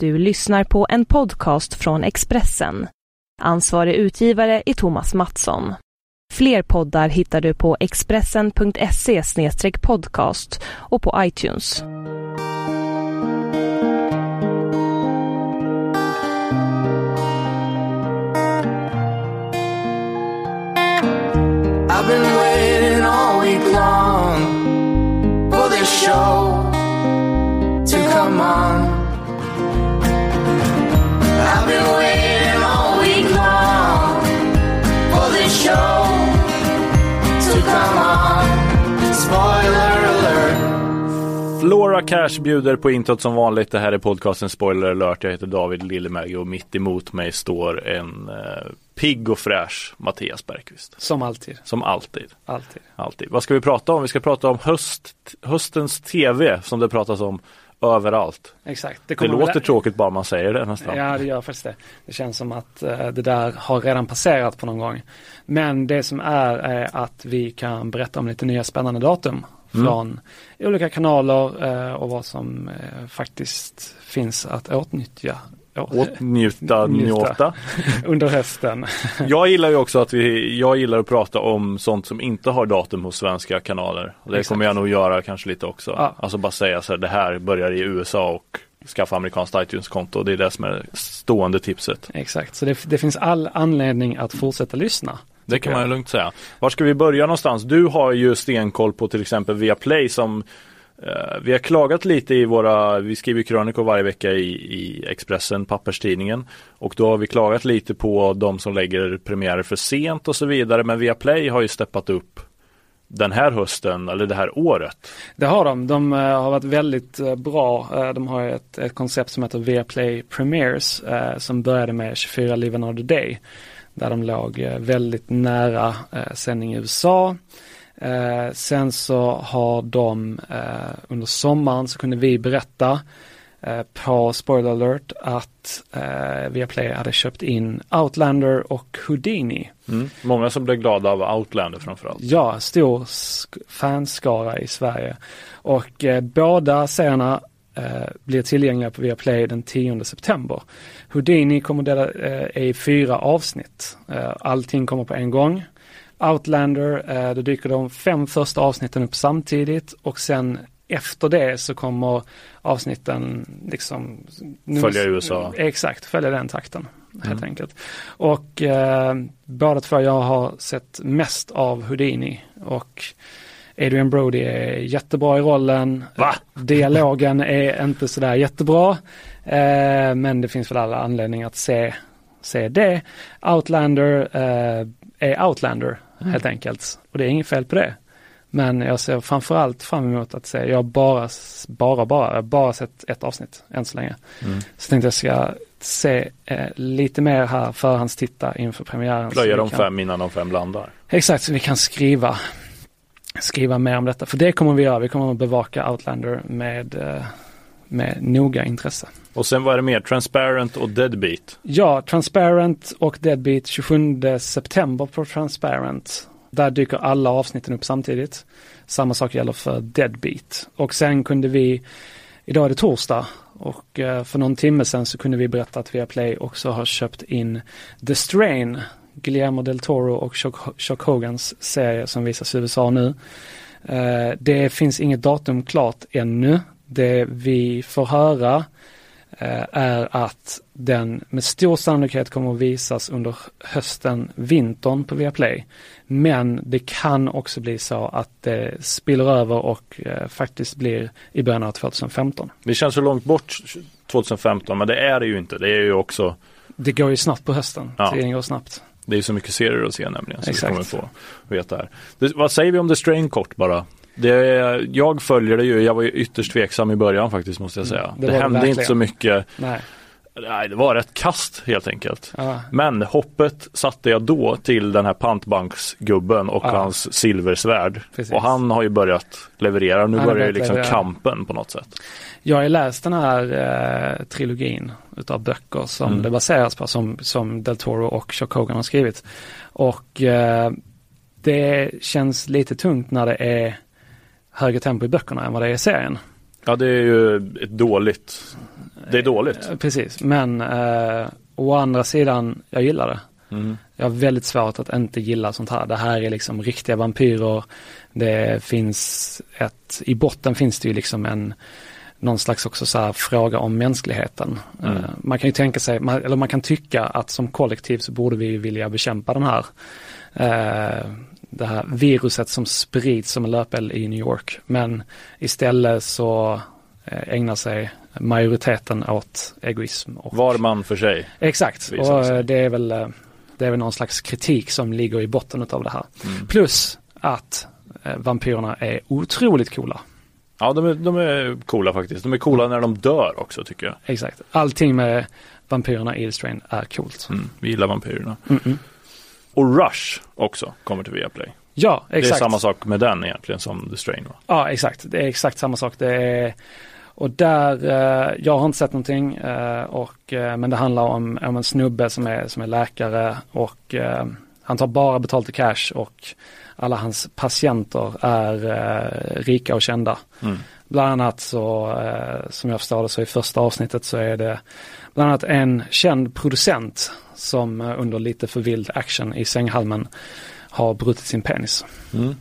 Du lyssnar på en podcast från Expressen. Ansvarig utgivare är Thomas Mattsson. Fler poddar hittar du på expressen.se podcast och på iTunes. I've been waiting all week long for this show to come on. Flora Cash bjuder på introt som vanligt. Det här är podcasten Spoiler alert. Jag heter David Lillemägi och mitt emot mig står en eh, pigg och fräsch Mattias Bergqvist. Som alltid. Som alltid. Alltid. alltid. Vad ska vi prata om? Vi ska prata om höst, höstens tv som det pratas om överallt. Exakt. Det, kommer låter väl- tråkigt bara man säger det nästan. Ja, det gör faktiskt det. Det känns som att eh, det där har redan passerat på någon gång. Men det som är, är att vi kan berätta om lite nya spännande datum Mm. från olika kanaler eh, och vad som eh, faktiskt finns att åtnyttja Åtnjuta, njuta. under hösten. Jag gillar ju också att vi, jag gillar att prata om sånt som inte har datum hos svenska kanaler. Och det Exakt. kommer jag nog göra kanske lite också. Ja. Alltså bara säga så här, det här börjar i USA och skaffa amerikanskt iTunes-konto. Det är det som är stående tipset. Exakt, så det, det finns all anledning att fortsätta lyssna. Det kan man jag. ju lugnt säga. Var ska vi börja någonstans? Du har ju stenkoll på till exempel Viaplay som eh, vi har klagat lite i våra, vi skriver krönikor varje vecka i, i Expressen, papperstidningen. Och då har vi klagat lite på de som lägger premiärer för sent och så vidare. Men Viaplay har ju steppat upp den här hösten eller det här året. Det har de. De eh, har varit väldigt eh, bra. Eh, de har ett, ett koncept som heter Viaplay Premieres eh, som började med 24 Live Another Day. Där de låg eh, väldigt nära eh, sändning i USA. Eh, sen så har de under sommaren så kunde vi berätta på Spoiler alert att eh, Viaplay hade köpt in Outlander och Houdini. Mm. Många som blev glada av Outlander framförallt. Ja, stor sk- fanskara i Sverige. Och eh, båda serierna eh, blir tillgängliga på Viaplay den 10 september. Houdini kommer dela eh, i fyra avsnitt. Eh, allting kommer på en gång. Outlander, eh, då dyker de fem första avsnitten upp samtidigt och sen efter det så kommer avsnitten liksom Följa USA. Exakt, följa den takten helt Mm. enkelt. Och eh, båda två jag har sett mest av Houdini och Adrian Brody är jättebra i rollen. Va? Dialogen är inte sådär jättebra. Eh, men det finns väl alla anledningar att se, se det. Outlander eh, är Outlander helt enkelt. Och det är inget fel på det. Men jag ser framförallt fram emot att se, jag har bara, bara, bara, bara sett ett avsnitt än så länge. Mm. Så tänkte jag ska se eh, lite mer här förhandstitta inför premiären. Plöja de kan- fem innan de fem landar. Exakt, så vi kan skriva, skriva mer om detta. För det kommer vi göra, vi kommer att bevaka Outlander med, eh, med noga intresse. Och sen var det mer Transparent och Deadbeat. Ja, Transparent och Deadbeat 27 september på Transparent. Där dyker alla avsnitten upp samtidigt. Samma sak gäller för Deadbeat. Och sen kunde vi, idag är det torsdag och eh, för någon timme sen så kunde vi berätta att Viaplay också har köpt in The Strain, Guillermo del Toro och Chuck, Hogans serie som visas i USA nu. Eh, Det finns inget datum klart ännu. Det vi får höra eh, är att den med stor sannolikhet kommer att visas under hösten, vintern på Viaplay. Men det kan också bli så att det spiller över och eh, faktiskt blir i början av 2015. Det känns så långt bort 2015 men det är det ju inte. Det är ju också Det går ju snabbt på hösten, Ja. tiden går snabbt. Det är så mycket serier att se nämligen. Så Exakt. vi kommer få veta här. Det, vad säger vi om The Strain kort bara? Det, jag följer det ju. Jag var ju ytterst tveksam i början faktiskt måste jag säga. Mm, det det det hände inte så mycket. Nej. Nej, det var rätt kast helt enkelt. Ja. Men hoppet satte jag då till den här pantbanksgubben och Ja. hans silversvärd. Precis. Och han har ju börjat leverera. Nu Han börjar ju liksom leverera. kampen på något sätt. Jag har läst den här eh, trilogin utav böcker som Mm. det baseras på, som, som Del Toro och Chuck Hogan har skrivit. Och eh, det känns lite tungt när det är högre tempo i böckerna än vad det är i serien. Ja, det är ju ett dåligt Det är dåligt. Eh, Precis, men eh, å andra sidan, jag gillar det. Mm. Jag har väldigt svårt att inte gilla sånt här. Det här är liksom riktiga vampyrer. Det finns ett, i botten finns det ju liksom en, någon slags också så här fråga om mänskligheten. Mm. Eh, Man kan ju tänka sig, eller man kan tycka att som kollektiv så borde vi vilja bekämpa den här, eh, det här viruset som sprids som en löpeld i New York. Men istället så eh, ägnar sig majoriteten åt egoism. Och, Var man för sig. Exakt, och eh, det är väl eh, det är väl någon slags kritik som ligger i botten av det här. Mm. Plus att vampyrerna är otroligt coola. Ja, de är, de är coola faktiskt. De är coola när de dör också tycker jag. Exakt. Allting med vampyrerna i The Strain är coolt. Mm. Vi gillar vampyrerna. Mm-mm. Och Rush också kommer till Viaplay. Ja, Det är exakt. samma sak med den egentligen som The Strain. Va? Ja, exakt. Det är exakt samma sak. Det är, och där, eh, jag har inte sett någonting, eh, och, eh, men det handlar om, om en snubbe som är, som är läkare och han tar bara betalt i cash och alla hans patienter är rika och kända. Mm. Bland annat så, eh, som jag förstår det, så i första avsnittet så är det bland annat en känd producent som eh, under lite för vild action i sänghalmen har brutit sin penis. Mm.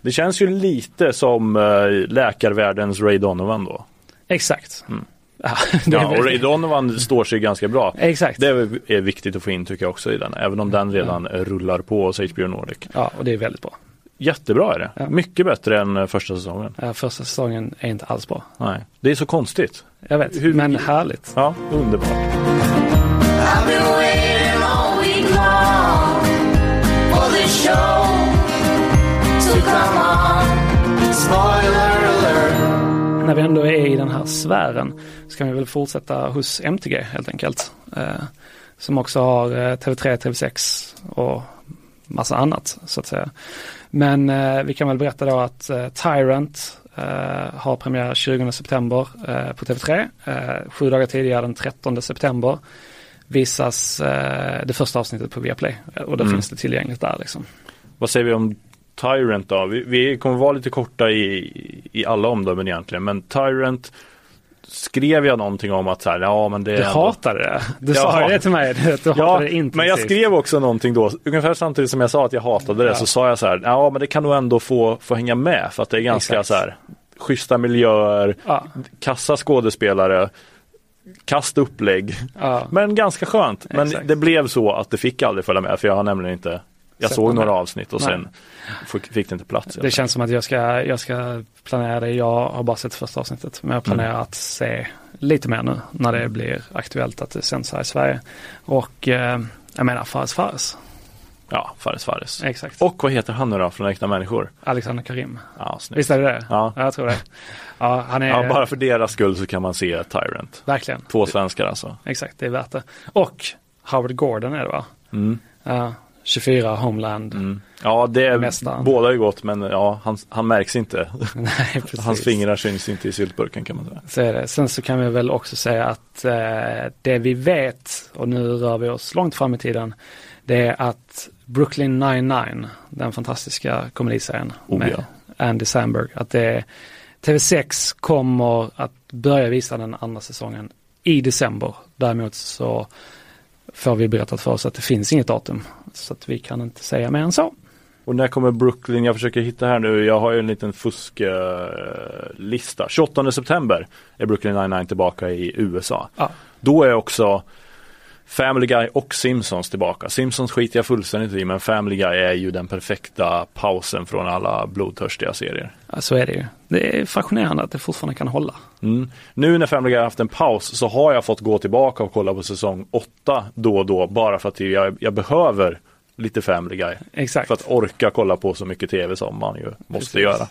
Det känns ju lite som äh, läkarvärldens Ray Donovan då. Exakt. Mm. Ja, Ja, och Ray Donovan står sig ganska bra. Exakt. Det är, viktigt att få in tycker jag också i den, även om den redan eh, rullar på hos HBO Nordic. Ja, och det är väldigt bra. Jättebra är det. Ja. Mycket bättre än eh, första säsongen. Ja, första säsongen är inte alls bra. Nej. Det är så konstigt. Jag vet, Hur- men härligt. Ja, underbart. När vi ändå är i den här sfären så kan vi väl fortsätta hos MTG helt enkelt. Eh, som också har eh, TV3, TV6 och massa annat så att säga. Men eh, vi kan väl berätta då att eh, Tyrant eh, har premiär 20 september eh, på TV3. Eh, sju dagar tidigare den 13 september visas det första avsnittet på Viaplay och då Mm. finns det tillgängligt där liksom. Vad säger vi om Tyrant då? Vi, vi kommer vara lite korta i, i alla omdömen egentligen, men Tyrant skrev jag någonting om att så här, ja men det Du ändå- hatade det. Du sa Ja. ju det till mig. att Du Ja, hatade det intensivt. men jag skrev också någonting då, ungefär samtidigt som jag sa att jag hatade det, Ja. så sa jag så här, ja men det kan nog ändå få, få hänga med, för att det är ganska Exakt. så här, schyssta miljöer, Ja, kassa skådespelare, kast upplägg, ja. men ganska skönt. Men Exakt. det blev så att det fick aldrig följa med, för jag har nämligen inte, jag såg några med. avsnitt och Nej. sen fick, det inte plats. Det känns som att jag ska, jag ska planera det. Jag har bara sett första avsnittet. Men jag planerar att se lite mer nu när det blir aktuellt att det sänds här i Sverige. Och eh, jag menar Fares Fares. Ja, Fares Fares. Exakt. Och vad heter han nu då från Äkta Människor? Alexander Karim. Ja, snyggt. Visst är det det? Ja. Jag tror det. Ja, han är Ja, bara för deras skull så kan man se Tyrant. verkligen. Två svenskar alltså. Exakt, det är värt det. Och Howard Gordon är det va? Mm. Ja, 24 Homeland. Mm. Ja, det är, Mästaren. båda är gott men ja, han, han märks inte. Nej. Hans fingrar syns inte i syltburken kan man säga. Så är det. Sen så kan vi väl också säga att eh, det vi vet, och nu rör vi oss långt fram i tiden, det är att Brooklyn 99, den fantastiska komediserien Oh, med ja. Andy Samberg, att det TV6 kommer att börja visa den andra säsongen i december. Däremot så får vi berättat för oss att det finns inget datum. Så att vi kan inte säga mer än så. Och när kommer Brooklyn? Jag försöker hitta här nu. Jag har ju en liten fusklista. 28 september är Brooklyn 99 tillbaka i USA. Ja. Då är också Family Guy och Simpsons tillbaka. Simpsons skiter jag fullständigt i men Family Guy är ju den perfekta pausen från alla blodtörstiga serier. Ja, så är det ju. Det är fascinerande att det fortfarande kan hålla. Mm. Nu när Family Guy har haft en paus så har jag fått gå tillbaka och kolla på säsong 8 då och då bara för att jag, jag behöver lite Family Guy. Exakt. För att orka kolla på så mycket tv som man ju måste Precis. göra.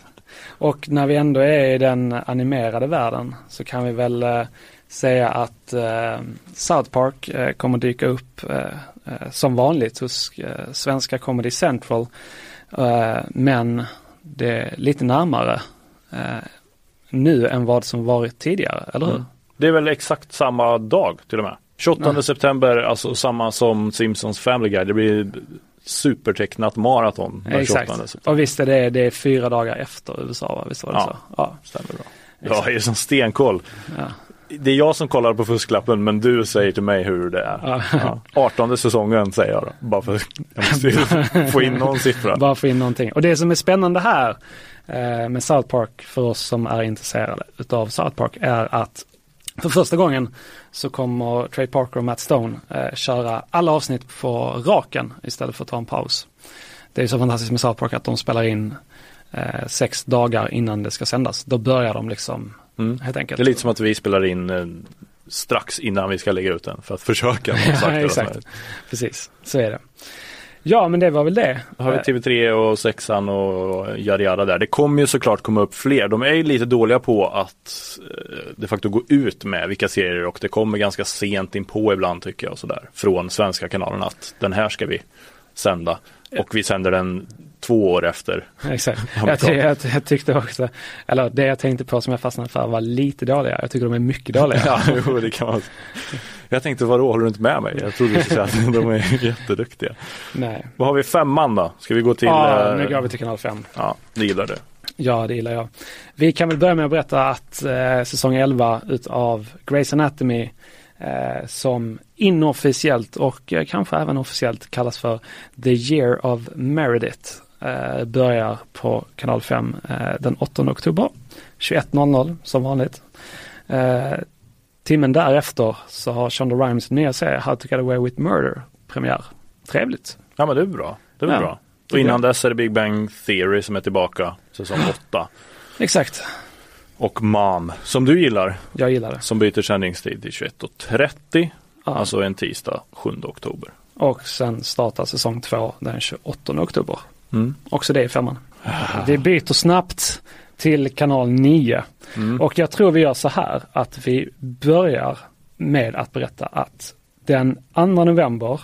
Och när vi ändå är i den animerade världen så kan vi väl eh, säga att eh, South Park eh, kommer dyka upp eh, eh, som vanligt hos eh, svenska Comedy Central. Eh, men det är lite närmare nu än vad som varit tidigare, eller hur? Mm. Det är väl exakt samma dag till och med. 28 Nej. september, alltså samma som Simpsons Family Guy. Det blir supertecknat maraton den 28 Exakt. september. Och visst är det, det är fyra dagar efter USA, va? visst var det Ja. så? Ja. Stämmer bra. Jag är som stenkoll. Ja. Det är jag som kollar på fusklappen men du säger till mig hur det är. Ja. Ja. 18 säsongen säger jag då. Bara för att få in någon siffra. Bara få in någonting. Och det som är spännande här eh, med South Park för oss som är intresserade utav South Park är att för första gången så kommer Trey Parker och Matt Stone eh, köra alla avsnitt på raken istället för att ta en paus. Det är så fantastiskt med South Park att de spelar in eh, sex dagar innan det ska sändas. Då börjar de liksom Mm. helt enkelt. Det är lite som att vi spelar in eh, strax innan vi ska lägga ut den för att försöka. Ja, exakt. Precis, så är det. Ja, men det var väl det. Då har vi TV3 och sexan och yada yada där. Det kommer ju såklart komma upp fler. De är ju lite dåliga på att eh, de facto gå ut med vilka serier och det kommer ganska sent in på ibland tycker jag sådär. Från svenska kanalen att den här ska vi sända. Och vi sänder den två år efter. Exakt. Ja, Jag, ty- jag, jag tyckte också, eller det jag tänkte på som jag fastnade för var lite dåliga. Jag tycker de är mycket dåliga. Ja, jo, det kan man. Jag tänkte vadå, håller du inte med mig? Jag trodde du skulle säga att de är jätteduktiga. Nej. Vad har vi femman då? Ska vi gå till? Ja, eh, nu går vi till kanal 5. Ja, det gillar du. Ja, det gillar jag. Vi kan väl börja med att berätta att eh, säsong 11 utav Grey's Anatomy eh, som inofficiellt och eh, kanske även officiellt kallas för The Year of Meredith eh, börjar på kanal 5 eh, den 8 oktober 21.00 som vanligt. Eh, timmen därefter så har Shonda Rhimes nya serie How to get away with murder premiär. Trevligt. Ja men det är bra. Det är Ja, bra. Och innan dess är det Big Bang Theory som är tillbaka, säsong 8. Exakt. Och Mom, som du gillar, Jag gillar det. som byter sändningstid till 21.30, Ja. alltså en tisdag 7 oktober. Och sen startar säsong 2 den 28 oktober. Mm. Också det i femman. Vi byter snabbt till kanal 9. Mm. Och jag tror vi gör så här att vi börjar med att berätta att den 2 november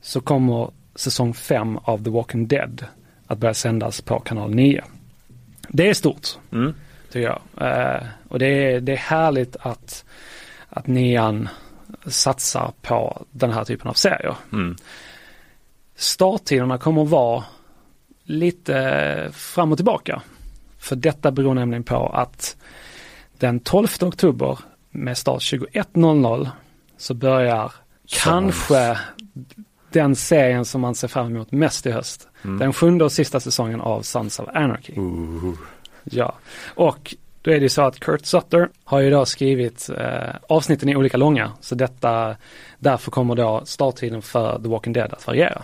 så kommer säsong 5 av The Walking Dead att börja sändas på kanal 9. Det är stort, Mm. tycker jag. Eh, och det är, det är härligt att, att nian satsar på den här typen av serier. Mm. Starttiderna kommer vara lite fram och tillbaka. För detta beror nämligen på att den 12 oktober med start 21.00 så börjar kanske den serien som man ser fram emot mest i höst. Mm. Den sjunde och sista säsongen av Sons of Anarchy. Ooh. Ja, och då är det ju så att Kurt Sutter har ju då skrivit eh, avsnitten i olika långa. Så detta, därför kommer då starttiden för The Walking Dead att variera.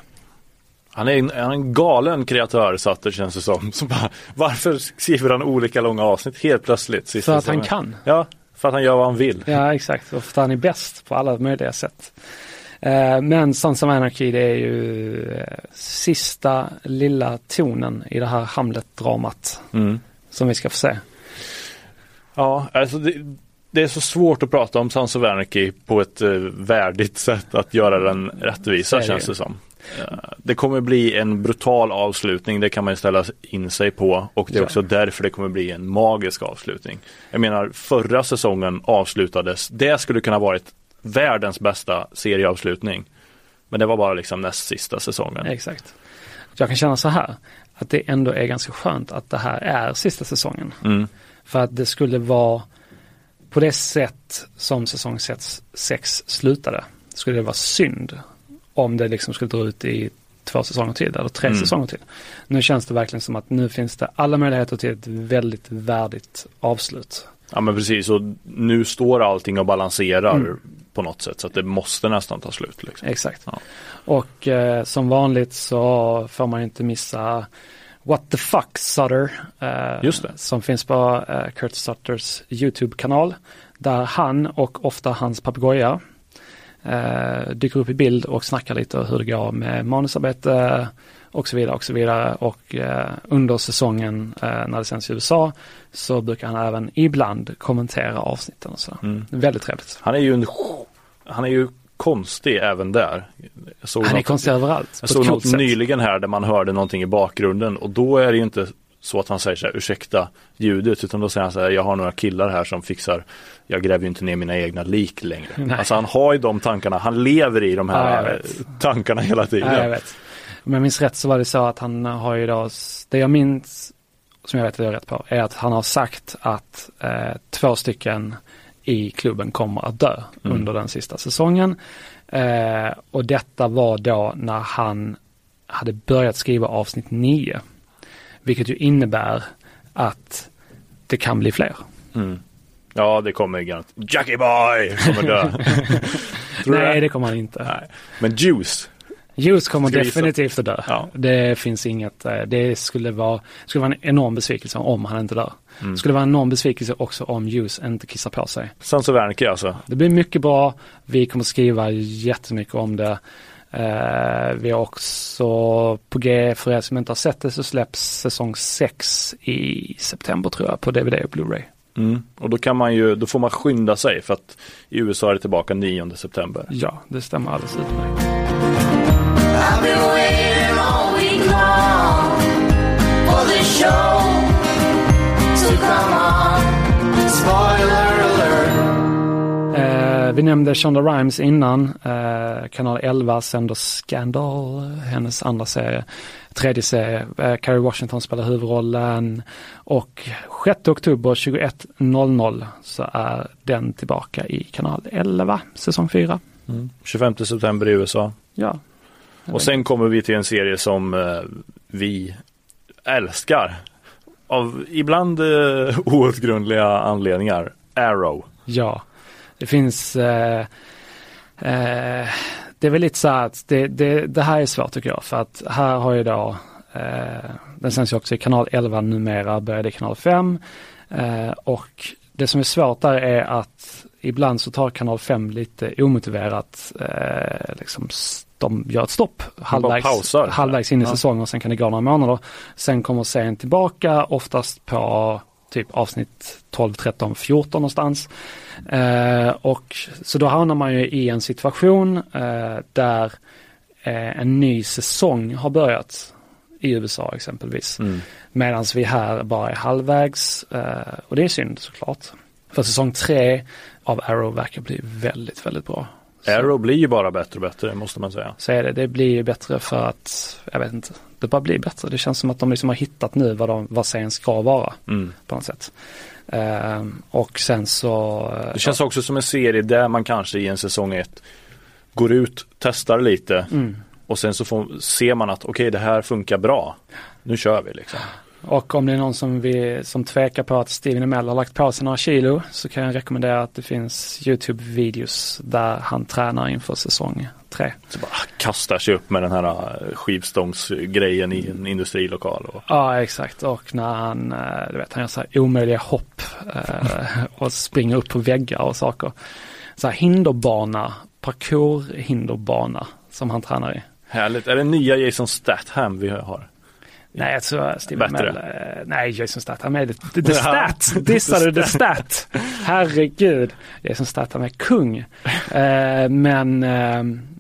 Han är en, han är en galen kreatör Sutter känns det som. som bara, varför skriver han olika långa avsnitt helt plötsligt? För att han kan. Ja, för att han gör vad han vill. Ja, exakt. Och för att han är bäst på alla möjliga sätt. Eh, men Sons of Anarchy det är ju eh, sista lilla tonen i det här Hamlet-dramat Mm. som vi ska få se. Ja, alltså det, det är så svårt att prata om Sons of Anarchy på ett eh, värdigt sätt att göra den rättvisa det känns det som. Eh, Det kommer bli en brutal avslutning, det kan man ju ställa in sig på och det är också därför det kommer bli en magisk avslutning. Jag menar förra säsongen avslutades, det skulle kunna varit världens bästa serieavslutning. Men det var bara liksom näst sista säsongen. Exakt. Jag kan känna så här, att det ändå är ganska skönt att det här är sista säsongen. Mm. För att det skulle vara på det sätt som säsong 6 slutade. Skulle det vara synd om det liksom skulle dra ut i två säsonger till eller tre Mm. säsonger till. Nu känns det verkligen som att nu finns det alla möjligheter till ett väldigt värdigt avslut. Ja men precis, och nu står allting och balanserar Mm. på något sätt så att det måste nästan ta slut. Liksom. Exakt. Ja. Och eh, som vanligt så får man inte missa What the fuck Sutter. Eh, Just det. Som finns på eh, Kurt Sutters YouTube-kanal. Där han och ofta hans papegoja eh, dyker upp i bild och snackar lite hur det går med manusarbete och så vidare och så vidare. Och eh, under säsongen eh, när det sänds i USA så brukar han även ibland kommentera avsnitten och så. Mm. Väldigt trevligt. Han är ju en, han är ju konstig även där. Jag såg Han är något- konstig överallt. Jag såg något sätt. nyligen här där man hörde någonting i bakgrunden och då är det ju inte så att han säger så här, ursäkta ljudet, utan då säger han så här, jag har några killar här som fixar, jag gräver ju inte ner mina egna lik längre. Nej. Alltså han har ju de tankarna, han lever i de Ja, här eh, tankarna hela tiden. Ja, jag vet. Om jag minns rätt så var det så att han har ju då, det jag minns, som jag vet att jag har rätt på, är att han har sagt att eh, två stycken i klubben kommer att dö Mm. under den sista säsongen. Eh, och detta var då när han hade börjat skriva avsnitt 9. Vilket ju innebär att det kan bli fler. Mm. Ja, det kommer garanterat. Jackie Boy kommer dö. Nej, det? det kommer han inte. Nej. Men Juice. Juice kommer definitivt att dö. Ja. Det finns inget, eh, det skulle vara, skulle vara en enorm besvikelse om han inte dör. Mm. Skulle vara en enorm besvikelse också om Juice inte kissar på sig. Sons of Anarchy alltså. Det blir mycket bra, vi kommer skriva jättemycket om det. Eh, vi har också på G, för er som inte har sett det, så släpps säsong 6 i september tror jag på DVD och Blu-ray. Mm. Och då kan man ju, då får man skynda sig för att i USA är det tillbaka 9 september. Ja, det stämmer alldeles utmärkt. Vi nämnde Shonda Rhimes innan. Eh, kanal 11 sänder Scandal, hennes andra serie. Tredje serie, eh, Carrie Washington spelar huvudrollen. Och 6 oktober 21.00 så är den tillbaka i kanal 11, säsong 4. 25 september i USA. Ja. Och sen kommer vi till en serie som eh, vi älskar. Av ibland eh, outgrundliga anledningar. Arrow. Ja, det finns eh, eh, Det är väl lite så här att det, det, det här är svårt tycker jag för att här har ju då eh, Den sänds ju också i kanal 11 numera, började i kanal 5 eh, och det som är svårt där är att ibland så tar kanal 5 lite omotiverat eh, liksom de gör ett stopp halvvägs, halvvägs in i Ja. säsongen och sen kan det gå några månader. Sen kommer serien tillbaka oftast på typ avsnitt 12, 13, 14 någonstans. Eh, och så då hamnar man ju i en situation eh, där eh, en ny säsong har börjat i USA exempelvis. Mm. Medan vi här bara är halvvägs eh, och det är synd såklart. För säsong tre av Arrow verkar bli väldigt, väldigt bra. Arrow blir ju bara bättre och bättre måste man säga. så är det, det blir ju bättre för att, jag vet inte, det bara blir bättre. Det känns som att de liksom har hittat nu vad, de, vad serien ska vara Mm. på något sätt. Ehm, och sen så... eh, Det känns också som en serie där man kanske i en säsong ett går ut, testar lite Mm. och sen så får, ser man att okej det här funkar bra. Nu kör vi liksom. Och om det är någon som, vi, som tvekar på att Steven Amell har lagt på sig några kilo så kan jag rekommendera att det finns YouTube-videos där han tränar inför säsong tre. Så bara kastar sig upp med den här eh, skivstångsgrejen i en industrilokal. Och, Ja, exakt. Och när han, eh, du vet, han gör så här omöjliga hopp eh, och springer upp på väggar och saker. Så här hinderbana, parkour-hinderbana som han tränar i. härligt. Är det nya Jason Statham vi har? Nej, jag tror Steven Bättre. Amell, eh, nej Jason Statham är det, the Ja. stat, dissade the stat? Herregud, Jason Statham är kung. Eh, men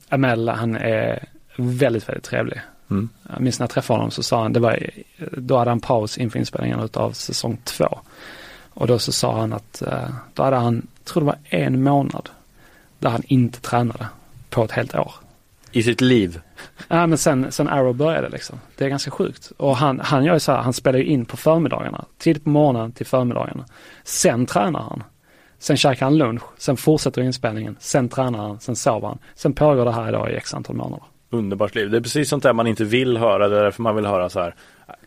Amell, han är väldigt, väldigt trevlig. Mm. Jag minns när jag träffade honom så sa han, det var, då hade han paus inför inspelningen av säsong två. Och då så sa han att, då hade han, tror det var en månad, där han inte tränade på ett helt år. I sitt liv. Ja men sen, sen Arrow började liksom. Det är ganska sjukt. Och han, han gör ju så här, han spelar ju in på förmiddagarna. Tidigt på morgonen till förmiddagarna. Sen tränar han. Sen käkar han lunch, sen fortsätter inspelningen, sen tränar han, sen sover han. Sen pågår det här idag i x antal månader. Underbart liv. Det är precis sånt där man inte vill höra. Det är därför man vill höra så här.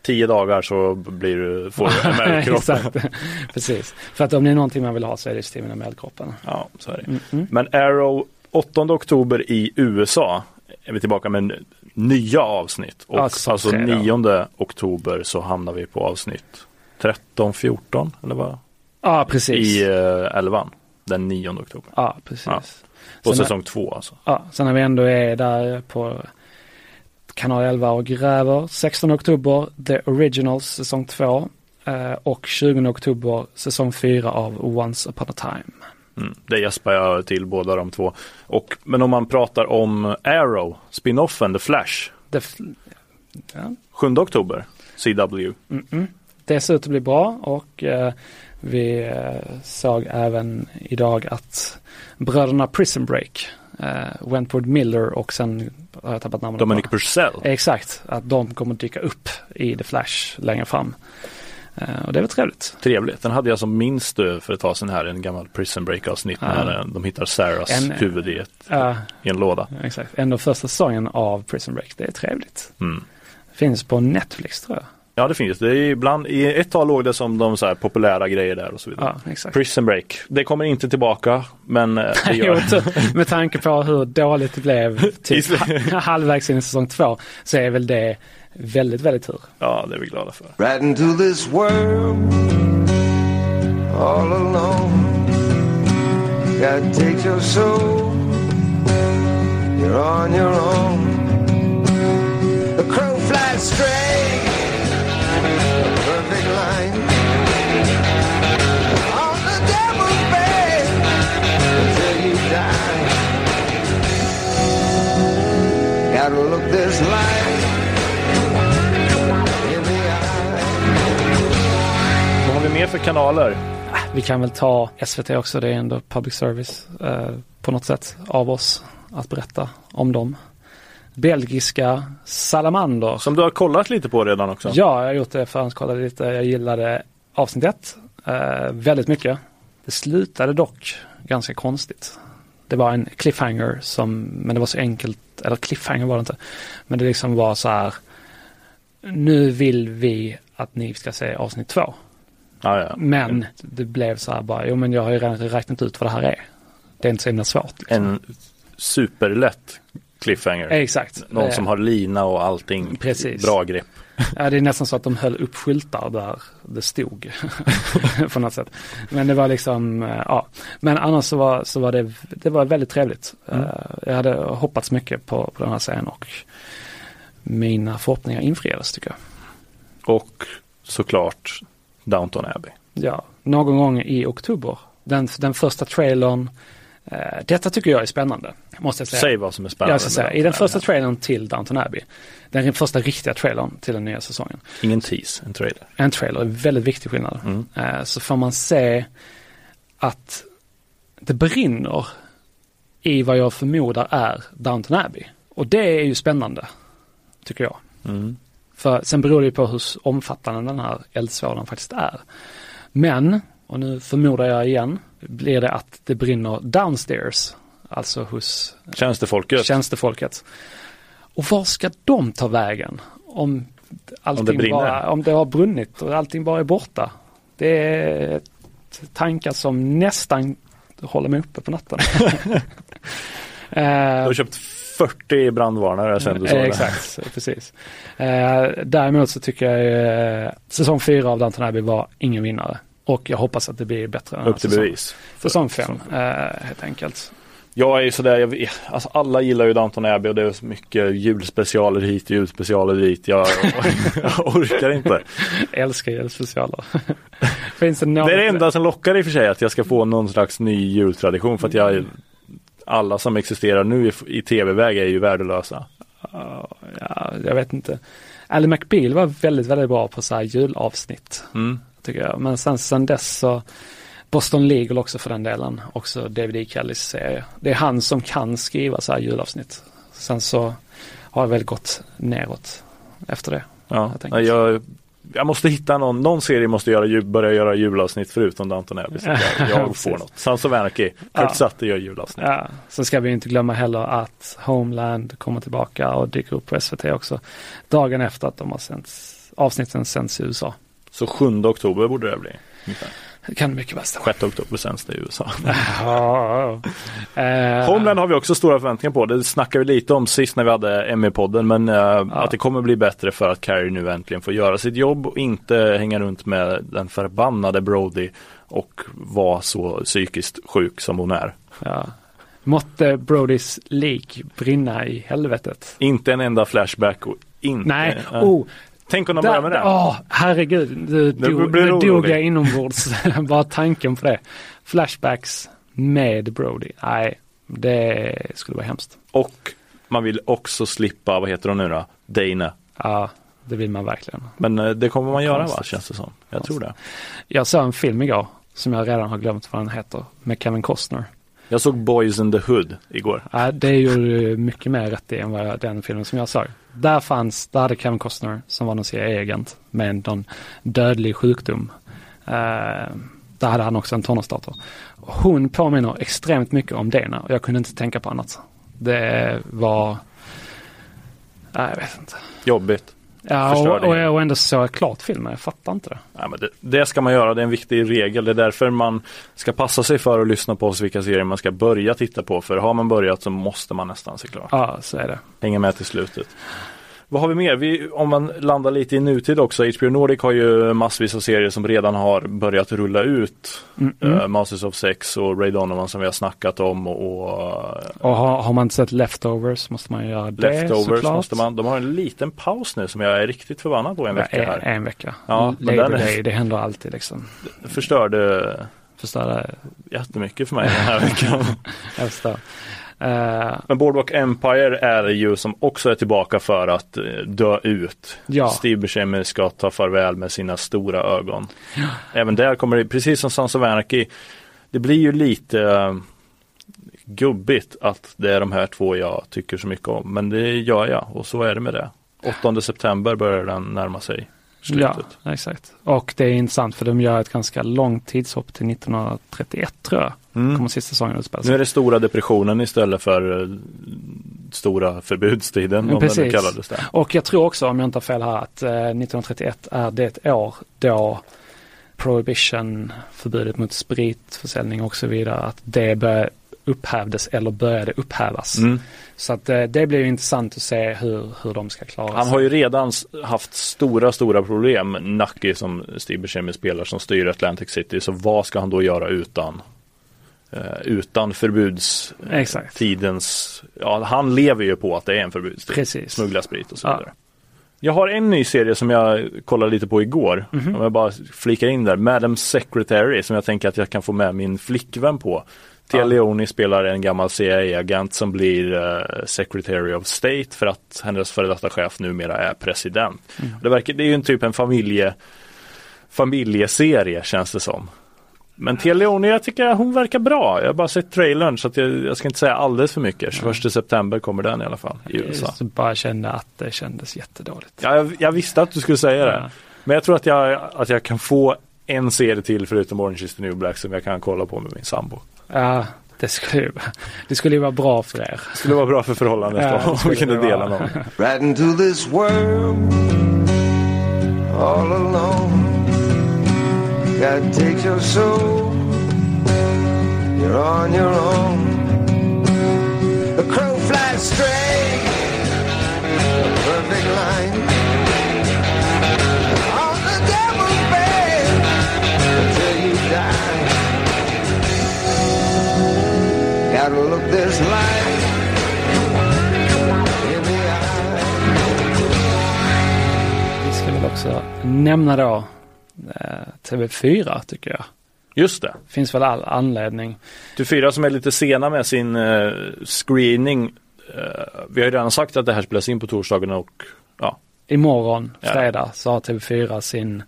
Tio dagar så blir du, får du ML-kroppen. Precis. För att om det är någonting man vill ha så är det Steven Amell-kroppen. ja, så är det. Mm, mm. Men Arrow 8 oktober i USA är vi tillbaka med nya avsnitt. Och alltså då. 9 oktober så hamnar vi på avsnitt 13, 14 eller vad? Ja, precis. I uh, 11. Den 9 oktober. Ja, precis. Ja. På Sen säsong 2 alltså. Ja, sen när vi ändå är där på kanal 11 och gräver. 16 oktober The Originals säsong 2 eh, och 20 oktober säsong 4 av Once upon a time. Mm. Det gäspar jag till båda de två. Och, men om man pratar om Arrow, spinoffen The Flash, Det, f- ja, 7 oktober, CW. mm, mm. det ser ut att bli bra och eh, vi eh, såg även idag att bröderna Prison Break, eh, Wentworth Miller och sen har jag tappat namnet Dominic. Purcell. Exakt, att de kommer dyka upp i The Flash längre fram. Eh, och det var trevligt. Trevligt. Den hade jag som minst för ett tag sedan här, en gammal Prison Break avsnitt Ja. när de hittar Sarahs En- huvud i, ett, Ja, i en låda. exakt. Ändå första säsongen av Prison Break. Det är trevligt. Mm. Finns på Netflix tror jag. Ja det finns det. Är ibland, I ett tag låg det som de så populära grejer där och så vidare. Ja. Prison Break. Det kommer inte tillbaka men eh, det Jo, gör t- med tanke på hur dåligt det blev typ ha- halvvägs in i säsong två så är väl det väldigt, väldigt tur. Ja det är vi glada för. Right into this world all alone. God takes your soul, you're on your own. The crow flies straight, a perfect line. On the devil's bed you die. Gotta look this life mer för kanaler? Vi kan väl ta SVT också, det är ändå public service eh, på något sätt av oss att berätta om dem. Belgiska Salamander. Som du har kollat lite på redan också. Ja, jag har gjort det, förhandskollade lite. Jag gillade avsnitt ett eh, väldigt mycket. Det slutade dock ganska konstigt. Det var en cliffhanger som, men det var så enkelt, eller cliffhanger var det inte. Men det liksom var så här, nu vill vi att ni ska se avsnitt två. Ja, ja. Men det blev så här bara, jo men jag har ju redan räknat ut vad det här är. Det är inte så himla svårt. Liksom. En superlätt cliffhanger. Exakt. Någon Eh, som har lina och allting. Precis. Bra grepp. Ja, det är nästan så att de höll upp skyltar där det stod. på något sätt. Men det var liksom, eh, ja. Men annars så var, så var det, det var väldigt trevligt. Mm. Eh, Jag hade hoppats mycket på, på den här serien och mina förhoppningar infriades tycker jag. Och såklart Downton Abbey. Ja, någon gång i oktober. Den, den första trailern, eh, detta tycker jag är spännande. Måste jag säga. Säg vad som är spännande. Jag ska säga, i den första trailern till Downton Abbey, den första riktiga trailern till den nya säsongen, Ingen tease, en trailer. en trailer är väldigt viktig skillnad. Mm. Eh, Så får man se att det brinner i vad jag förmodar är Downton Abbey. Och det är ju spännande, tycker jag. Mm. För sen beror det ju på hur omfattande den här eldsvådan faktiskt är. Men, och nu förmodar jag igen, blir det att det brinner downstairs, alltså hos Tjänstefolket. tjänstefolket. Och var ska de ta vägen? Om allting det brinner? bara, om det har brunnit och allting bara är borta. Det är tankar som nästan håller mig uppe på natten. Du Eh, har köpt 40 brandvarnare sen du sa eh, det. Exakt, precis. Eh, däremot så tycker jag eh, säsong fyra av Downton Abbey var ingen vinnare. Och jag hoppas att det blir bättre. Upp till bevis. Säsong fem, eh, helt enkelt. Jag är ju sådär, jag, alltså alla gillar ju Downton Abbey och det är så mycket julspecialer hit, julspecialer dit. Jag, jag orkar inte. Älskar julspecialer. Finns det något? Det är det enda som lockar i och för sig att jag ska få någon slags ny jultradition för att jag alla som existerar nu i, i tv-väg är ju värdelösa. Ja, jag vet inte. Ally McBeal var väldigt, väldigt bra på så här julavsnitt, Mm. tycker jag. Men sen, sen dess så, Boston Legal också för den delen, också David E. Kellys serie. Det är han som kan skriva så här julavsnitt. Sen så har det väl gått neråt efter det. Ja, Jag jag, jag måste hitta någon, någon serie måste göra, börja göra julavsnitt förutom Downton Abbey. Så jag, jag får något. Sons of Anarchy, Kurt. Sutter gör julavsnitt. Ja, sen ska vi inte glömma heller att Homeland kommer tillbaka och dyker upp på SVT också. Dagen efter att de har sänts, avsnitten sänds i USA. Så 7 oktober borde det bli. ungefär. Det kan mycket väl stämma. 6 oktober sänds det i USA. Ja, eh, Homeland har vi också stora förväntningar på. Det snackade vi lite om sist när vi hade ME-podden. Men eh, att det kommer bli bättre för att Carrie nu äntligen får göra sitt jobb och inte hänga runt med den förbannade Brody och vara så psykiskt sjuk som hon är. Ja. Måtte Brodys lik brinna i helvetet. Inte en enda flashback och inte... Nej, eh, oh, Tänk om de börjar med det. åh, herregud, nu Det dog, blir orolig. dog jag inombords. Bara tanken på det. Flashbacks med Brody. Nej, det skulle vara hemskt. Och man vill också slippa, vad heter hon nu då? Dana. Ja, det vill man verkligen. Men eh, det kommer man göra va, Konstigt. känns det som. Jag tror det. Jag såg en film igår som jag redan har glömt vad den heter med Kevin Costner. Jag såg Boys in the Hood igår. Ja, det du mycket mer rätt i än vad den filmen som jag såg. Där fanns, där hade Kevin Costner som var någon CIA-agent med någon dödlig sjukdom. Eh, där hade han också en tonårsdator. Hon påminner extremt mycket om Dana och jag kunde inte tänka på annat. Det var, nej, jag vet inte. Jobbigt. Ja, och, och, och ändå såg jag klart filmen, jag fattar inte det. Ja, men det, det ska man göra, det är en viktig regel. Det är därför man ska passa sig för att lyssna på oss vilka serier man ska börja titta på. För har man börjat så måste man nästan se klart. Ja, så är det. Hänga med till slutet. Vad har vi mer? Vi, om man landar lite i nutid också. HBO Nordic har ju massvis av serier som redan har börjat rulla ut. Mm, mm. Eh, Masters of Sex och Ray Donovan som vi har snackat om och, och Och har, har man inte sett Leftovers måste man göra det Leftovers såklart. måste man. De har en liten paus nu som jag är riktigt förbannad på en Ja, vecka här. en vecka. Ja, men Labor den Day, det händer alltid liksom. Förstörde Förstår jättemycket för mig den här veckan. Jag förstår. Eh, Men Boardwalk Empire är ju som också är tillbaka för att eh, dö ut. Ja. Steve Buscemi ska ta farväl med sina stora ögon. Även där kommer det, precis som Sons of Anarchy, det blir ju lite eh, gubbigt att det är de här två jag tycker så mycket om. Men det gör jag och så är det med det. 8 september börjar den närma sig ja, slutet. exakt. Och det är intressant för de gör ett ganska långt tidshopp till 1931 tror jag. Mm. Kommer sista säsongen utspela Nu är det stora depressionen istället för eh, stora förbudstiden om precis. kallades det. Och jag tror också, om jag inte har fel här, att eh, 1931 är det år då prohibition, förbudet mot spritförsäljning och så vidare, att det upphävdes eller började upphävas. Mm. Så att eh, det blir ju intressant att se hur, hur de ska klara Han sig. har ju redan haft stora, stora problem. Nucky som Steve Buscemi spelar som styr Atlantic City. Så vad ska han då göra utan eh, utan förbudstidens, ja han lever ju på att det är en förbudstid. Precis. Smuggla sprit och så Ja. vidare. Jag har en ny serie som jag kollade lite på igår. Mhm. Om jag bara flikar in där. Madam Secretary som jag tänker att jag kan få med min flickvän på. Tia Ja. Leone spelar en gammal CIA-agent som blir eh, Secretary of State för att hennes före detta chef numera är president. Mm. Det, verkar, det är ju en typ en familje, familjeserie känns det som. Men Tia Leone, jag tycker hon verkar bra. Jag har bara sett trailern så att jag, jag ska inte säga alldeles för mycket. 21 september kommer den i alla fall i USA. Jag bara kände att det kändes jättedåligt. Ja, jag, jag visste att du skulle säga det. Ja. Men jag tror att jag, att jag kan få en serie till förutom Orange is the new black som jag kan kolla på med min sambo. Ja, det skulle ju, det skulle ju vara bra för er. Det skulle vara bra för förhållandet Ja, om vi kunde dela någon. right into this world all alone. God takes your soul, you're on your own. The crow flies straight, a perfect line. On the devil's bed until you die. Gotta look this life. Vi ska väl också nämna då TV4 tycker jag. Just det. Finns väl all anledning. TV4 som är lite sena med sin eh, screening. Eh, vi har ju redan sagt att det här spelas in på torsdagen och ja, Imorgon, Ja. fredag, så har TV4 sin,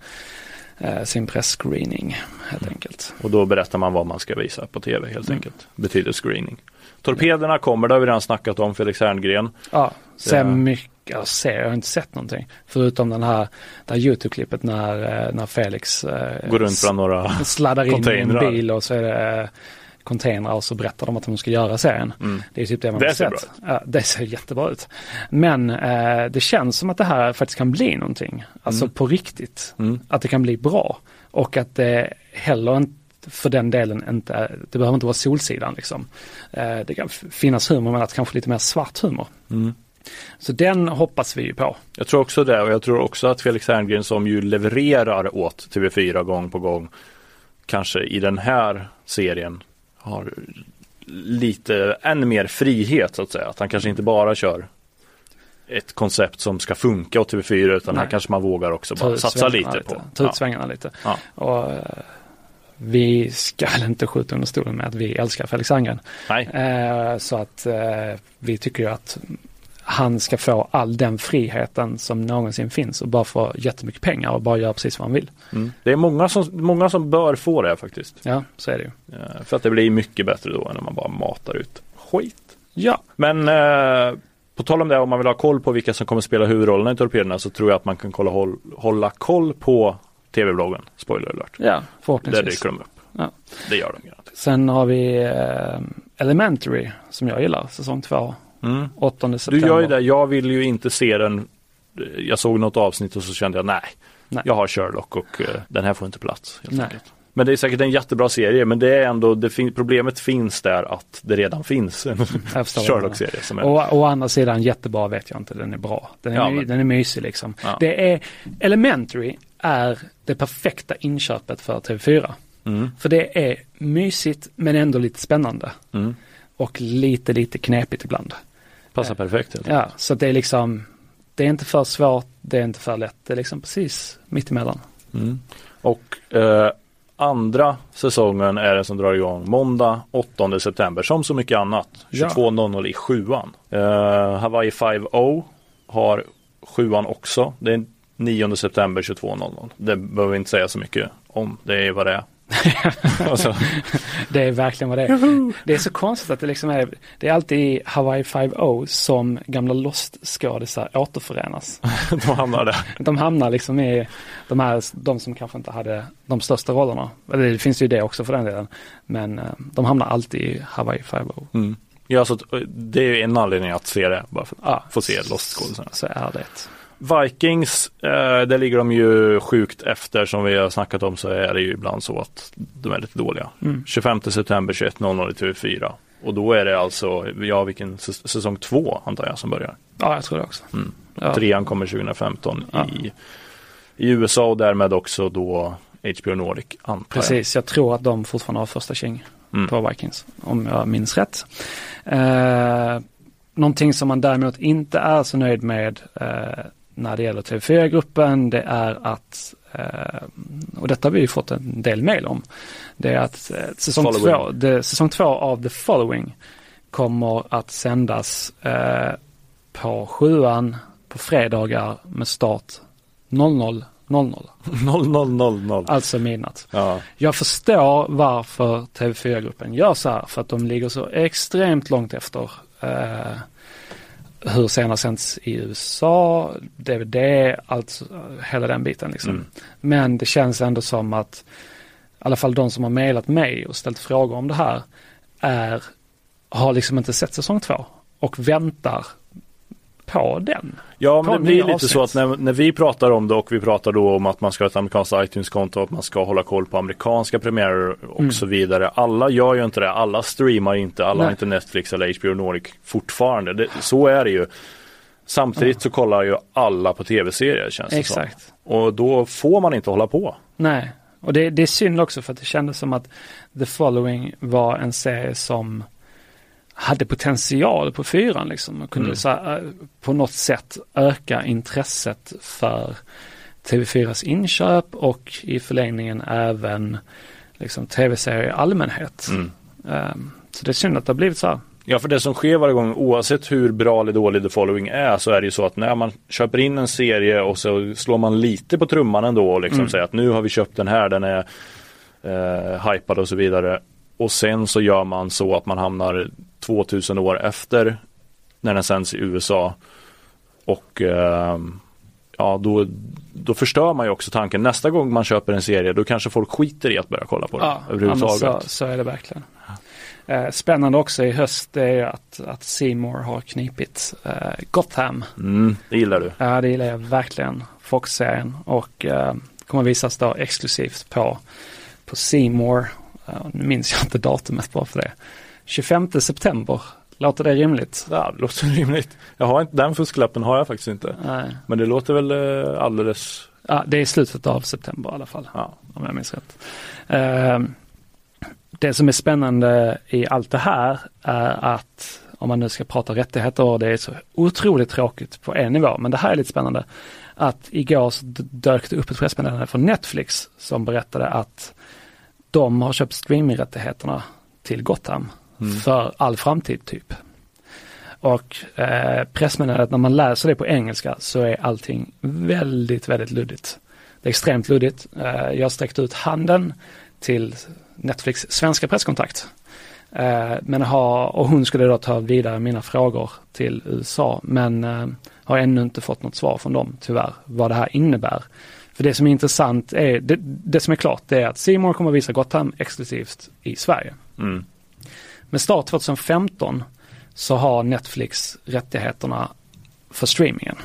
eh, sin presscreening helt enkelt. och då berättar man vad man ska visa på tv helt Mm. enkelt. Betyder screening. Torpederna kommer, det har vi redan snackat om, Felix Herngren. Ja, ser mycket, jag ser, jag har inte sett någonting. Förutom den här, det här YouTube-klippet när, eh, när Felix eh, Går runt bland några sladdar in i en bil och så är det eh, containrar och så berättar de att de ska göra serien. Mm. Det är typ det man Det har sett. Ja, det ser jättebra ut. Men eh, det känns som att det här faktiskt kan bli någonting. Alltså Mm. på riktigt. Mm. Att det kan bli bra. Och att det heller inte för den delen inte, det behöver inte vara Solsidan liksom. Eh, det kan finnas humor men att kanske lite mer svart humor. Så den hoppas vi på. Jag tror också det och jag tror också att Felix Herngren som ju levererar åt TV4 gång på gång kanske i den här serien har lite än mer frihet så att säga. Att han kanske inte bara kör ett koncept som ska funka åt TV4 utan Nej. här kanske man vågar också bara satsa lite på. Ta ut Ja. svängarna lite. Ja. Och, eh, vi ska väl inte skjuta under stolen med att vi älskar Felix. Nej, Eh, så att eh, vi tycker ju att han ska få all den friheten som någonsin finns och bara få jättemycket pengar och bara göra precis vad han vill. Mm. Det är många som, många som bör få det faktiskt. Ja, så är det ju. Eh, För att det blir mycket bättre då än när man bara matar ut skit. Ja, Men eh, på tal om det, om man vill ha koll på vilka som kommer spela huvudrollerna i Torpederna så tror jag att man kan kolla, håll, hålla koll på tv-bloggen. Spoiler alert. ja Där förhoppningsvis. dyker de upp. Ja. Det gör de garanterat. Sen har vi eh, Elementary som jag gillar, säsong två, Mm. 8 Du september. gör ju det, jag vill ju inte se den. Jag såg något avsnitt och så kände jag nej, Nej. jag har Sherlock och eh, den här får inte plats. helt Nej. enkelt. Men det är säkert en jättebra serie men det är ändå, det fin- problemet finns där att det redan finns en Sherlock-serie som är Och å andra sidan jättebra vet jag inte, den är bra. Den är, Ja, my, men- den är mysig liksom. Ja. Det är, Elementary är det perfekta inköpet för TV4. Mm. För det är mysigt men ändå lite spännande. Mm. Och lite, lite knepigt ibland. Passar perfekt. helt Ja, så det är liksom, det är inte för svårt, det är inte för lätt, det är liksom precis mittemellan. Mm. Och eh, andra säsongen är det som drar igång måndag 8 september som så mycket annat. Ja. 22.00 i sjuan. Eh, Hawaii 5.0 har sjuan också. Det är 9 september 22.00. Det behöver vi inte säga så mycket om. Det är vad det är. Det är verkligen vad det är. Det är så konstigt att det liksom är, det är alltid i Hawaii 5.0 som gamla Lost-skådisar återförenas. de hamnar där. De hamnar liksom i de här, de som kanske inte hade de största rollerna. Eller det finns ju det också för den delen. Men eh, de hamnar alltid i Hawaii 5.0. Mm. Ja, så eh, det är ju en anledning att se det. Bara för att Ja, få se Lost-skådisarna. så är det. Vikings, eh, där ligger de ju sjukt efter som vi har snackat om så är det ju ibland så att de är lite dåliga. Mm. 25 september 21.00 i TV4. Och då är det alltså, ja vilken säs- säsong två antar jag som börjar. Ja, jag tror det också. Mm. Ja. Trean kommer 2015 Ja. i, i USA och därmed också då HBO Nordic antar Precis, jag tror att de fortfarande har första jag. Mm. på Vikings, om jag minns rätt. Eh, någonting som man däremot inte är så nöjd med eh, när det gäller TV4-gruppen, det är att, eh, och detta har vi ju fått en del mail om, det är att eh, säsong, Following. två, det, säsong två av The Following kommer att sändas eh, på sjuan på fredagar med start 00.00, 0000. alltså midnatt. Ja. Jag förstår varför TV4-gruppen gör så här, för att de ligger så extremt långt efter eh, hur scener sänds i USA, DVD, allt, hela den biten liksom. Mm. Men det känns ändå som att i alla fall de som har mejlat mig och ställt frågor om det här är, har liksom inte sett säsong två och väntar på den. Ja, men På det blir lite avsnitt. så att när, när vi pratar om det och vi pratar då om att man ska ha ett amerikanskt iTunes-konto och att man ska hålla koll på amerikanska premiärer och Mm. så vidare. Alla gör ju inte det. Alla streamar inte. Alla har Nej. inte Netflix eller HBO Nordic fortfarande. Det, så är det ju. Samtidigt så kollar ju alla på tv-serier känns det som. Exakt. Och då får man inte hålla på. Nej, och det, det är synd också för att det kändes som att The Following var en serie som hade potential på fyran liksom. Och kunde Mm. så här, eh, på något sätt öka intresset för TV4s inköp och i förlängningen även liksom tv-serier i allmänhet. Mm. Ehm, så det är synd att det har blivit så här. Ja, för det som sker varje gång, oavsett hur bra eller dålig The Following är, så är det ju så att när man köper in en serie och så slår man lite på trumman ändå och liksom Mm. säger att nu har vi köpt den här, den är eh, hypad och så vidare. Och sen så gör man så att man hamnar 2000 år efter när den sänds i USA. Och eh, ja, då, då förstör man ju också tanken. Nästa gång man köper en serie, då kanske folk skiter i att börja kolla på den Ja, överhuvudtaget. så, så är det verkligen. Eh, spännande också i höst är att, att Seymour har knipit eh, Gotham. Mm, det gillar du. Ja, det gillar jag verkligen. Fox-serien och eh, kommer visas då exklusivt på, på Seymour. Eh, nu minns jag inte datumet bara för det. 25 september. Låter det rimligt? Ja, det låter rimligt. Jag har inte, den fusklappen har jag faktiskt inte. Nej. Men det låter väl eh, alldeles, Ja, det är slutet av september i alla fall. ja. om jag minns rätt. Eh, det som är spännande i allt det här är att om man nu ska prata rättigheter och det är så otroligt tråkigt på en nivå, men det här är lite spännande. Att igår så dök det upp ett pressmeddelande från Netflix som berättade att de har köpt streamingrättigheterna till Gotham Mm. för all framtid typ. Och eh, pressmeddelandet, när man läser det på engelska så är allting väldigt, väldigt luddigt. Det är extremt luddigt. Eh, jag sträckte ut handen till Netflix svenska presskontakt. Eh, men ha, och hon skulle då ta vidare mina frågor till USA men eh, har ännu inte fått något svar från dem tyvärr vad det här innebär. För det som är intressant är, det, det som är klart det är att Simon kommer att visa Gotham exklusivt i Sverige. Mm. Med start 2015 så har Netflix rättigheterna för streamingen.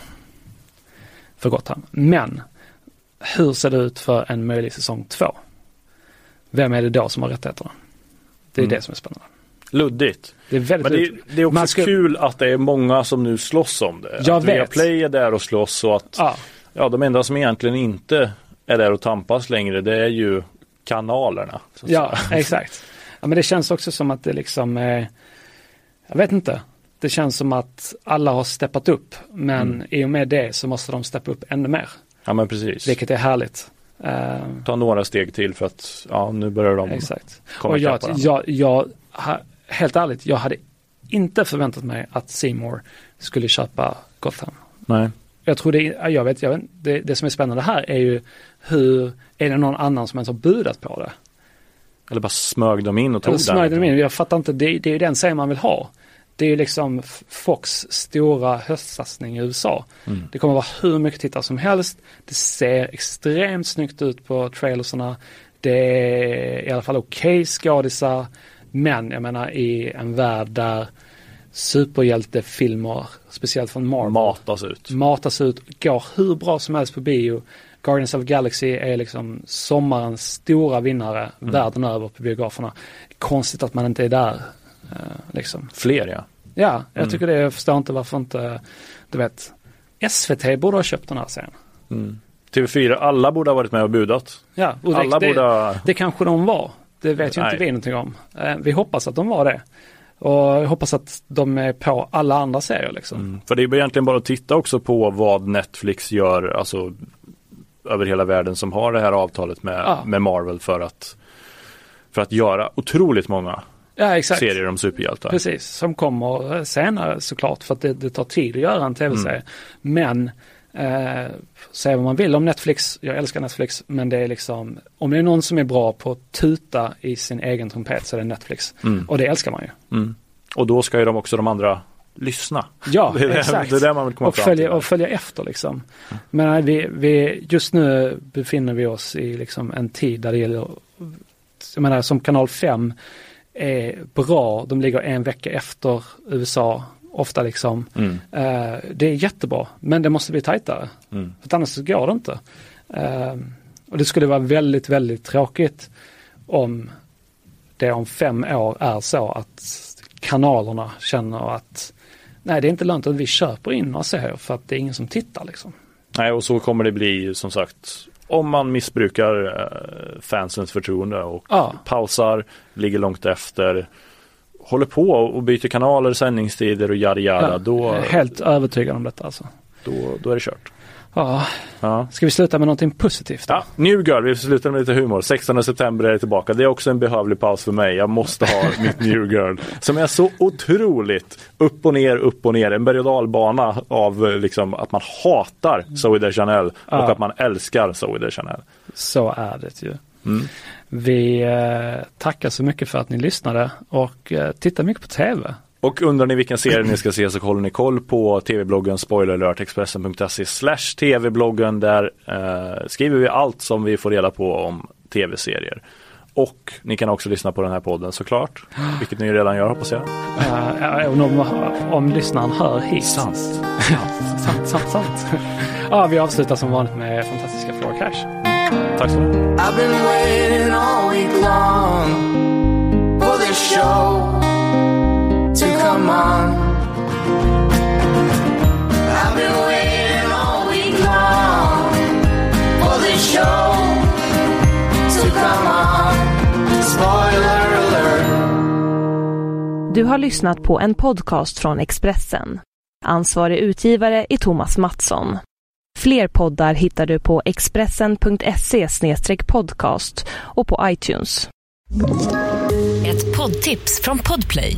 För Gotham. Men hur ser det ut för en möjlig säsong 2? Vem är det då som har rättigheterna? Det är Mm. det som är spännande. Luddigt. Det är väldigt Men det, är- det är också ska- kul att det är många som nu slåss om det. Jag att vet. Viaplay är där och slåss och att Ja, ja, de enda som egentligen inte är där och tampas längre det är ju kanalerna. Ja exakt. Ja, men det känns också som att det liksom är, jag vet inte. Det känns som att alla har steppat upp men Mm. i och med det så måste de steppa upp ännu mer. ja men precis. Vilket är härligt. Eh, Ta några steg till för att ja, nu börjar de Exakt. komma Och jag, jag, jag, helt ärligt, jag hade inte förväntat mig att Seymour skulle köpa Gotham. Nej. Jag tror det, jag vet, jag vet, det, det som är spännande här är ju hur, är det någon annan som ens har budat på det? Eller bara smög de in och tog smörjde den. de in? Jag fattar inte, det, det är ju den serien man vill ha. Det är ju liksom Fox stora höstsatsning i USA. Mm. Det kommer vara hur mycket tittare som helst. Det ser extremt snyggt ut på trailersarna. Det är i alla fall okej skådisar. Men jag menar i en värld där superhjältefilmer, speciellt från Marvel, Matas ut. matas ut, går hur bra som helst på bio. Guardians of Galaxy är liksom sommarens stora vinnare Mm. världen över på biograferna. Konstigt att man inte är där. eh, liksom. Fler ja. Ja, jag Mm. tycker det, jag förstår inte varför inte, du vet, SVT borde ha köpt den här serien. Mm. TV4, alla borde ha varit med och budat. Ja, och Alla det, borde ha... det kanske de var. Det vet ju Nej. inte vi någonting om. Eh, Vi hoppas att de var det. Och jag hoppas att de är på alla andra serier liksom. Mm. För det är egentligen bara att titta också på vad Netflix gör, alltså över hela världen som har det här avtalet med, Ja. med Marvel för att för att göra otroligt många Ja, serier om superhjältar. Precis, som kommer senare såklart för att det, det tar tid att göra en tv-serie. Men eh, säga vad man vill om Netflix, jag älskar Netflix, men det är liksom, om det är någon som är bra på att tuta i sin egen trumpet så är det Netflix. Mm. Och det älskar man ju. Mm. Och då ska ju de också de andra lyssna. Ja, Det är exakt. det är det man vill komma och fram följa, till. och följa efter liksom. Men vi, vi, just nu befinner vi oss i liksom en tid där det gäller, jag menar som kanal 5 är bra, de ligger en vecka efter USA, ofta liksom. Mm. Eh, det är jättebra, men det måste bli tajtare. Mm. För annars går det inte. Eh, och det skulle vara väldigt, väldigt tråkigt om det om fem år är så att kanalerna känner att nej, det är inte lönt att vi köper in några serier för att det är ingen som tittar liksom. Nej, och så kommer det bli som sagt om man missbrukar eh, fansens förtroende och Ja. pausar, ligger långt efter, håller på och byter kanaler, sändningstider och yada yada, Ja, då, Helt övertygad om detta alltså. då, då är det kört. Ja, Ja. ska vi sluta med någonting positivt? Då? Ja, New Girl, vi slutar med lite humor. 16 september är det tillbaka. Det är också en behövlig paus för mig. Jag måste ha mitt New Girl. Som är så otroligt upp och ner, upp och ner. En berg och dalbana av eh, liksom, att man hatar Zoe Deschanel och Ja. att man älskar Zoe Deschanel. Så är det ju. Mm. Vi eh, tackar så mycket för att ni lyssnade och eh, tittar mycket på tv. Och undrar ni vilken serie ni ska se så håller ni koll på tv-bloggen spoileralert slash tv-bloggen. Där eh, skriver vi allt som vi får reda på om tv-serier. Och ni kan också lyssna på den här podden såklart, vilket ni redan gör hoppas jag. Uh, om, om lyssnaren hör hit. Sant. sant, sant, sant. ja, vi avslutar som vanligt med fantastiska Floor Cash. Tack så mycket. On. I've been waiting all week long for this show to come on. Spoiler alert. Du har lyssnat på en podcast från Expressen. Ansvarig utgivare är Thomas Mattsson. Fler poddar hittar du på expressen.se podcast och på iTunes. Ett poddtips från Podplay.